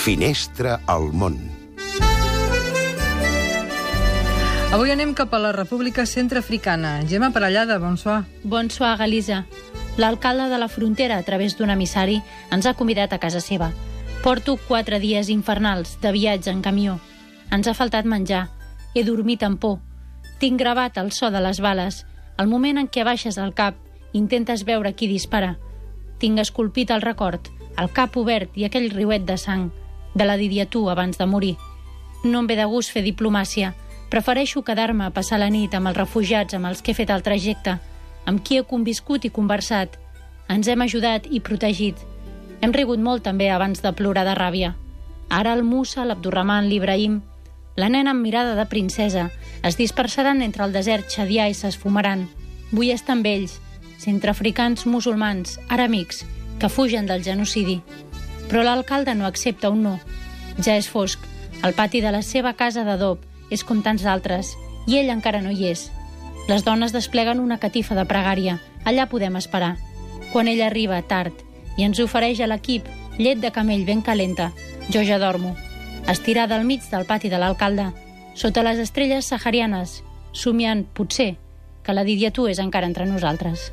Finestra al món. Avui anem cap a la República Centrafricana. Gemma Parellada, bonsoir. Bonsoir, Galisa. L'alcalde de la frontera, a través d'un emissari, ens ha convidat a casa seva. Porto quatre dies infernals de viatge en camió. Ens ha faltat menjar. He dormit amb por. Tinc gravat el so de les bales. El moment en què baixes el cap, intentes veure qui dispara. Tinc esculpit el record, el cap obert i aquell riuet de sang, de la Didiatú abans de morir. No em ve de gust fer diplomàcia. Prefereixo quedar-me a passar la nit amb els refugiats amb els que he fet el trajecte, amb qui he conviscut i conversat. Ens hem ajudat i protegit. Hem rigut molt també abans de plorar de ràbia. Ara el Musa, l'Abdurrahman, l'Ibrahim, la nena amb mirada de princesa, es dispersaran entre el desert xadià i s'esfumaran. Vull estar amb ells, centreafricans musulmans, ara amics, que fugen del genocidi. Però l'alcalde no accepta un no. Ja és fosc. El pati de la seva casa d'adob és com tants d'altres, i ell encara no hi és. Les dones despleguen una catifa de pregària. Allà podem esperar. Quan ell arriba, tard, i ens ofereix a l'equip llet de camell ben calenta, jo ja dormo. Estirada al mig del pati de l'alcalde, sota les estrelles saharianes, somiant, potser, que la Didiatú és encara entre nosaltres.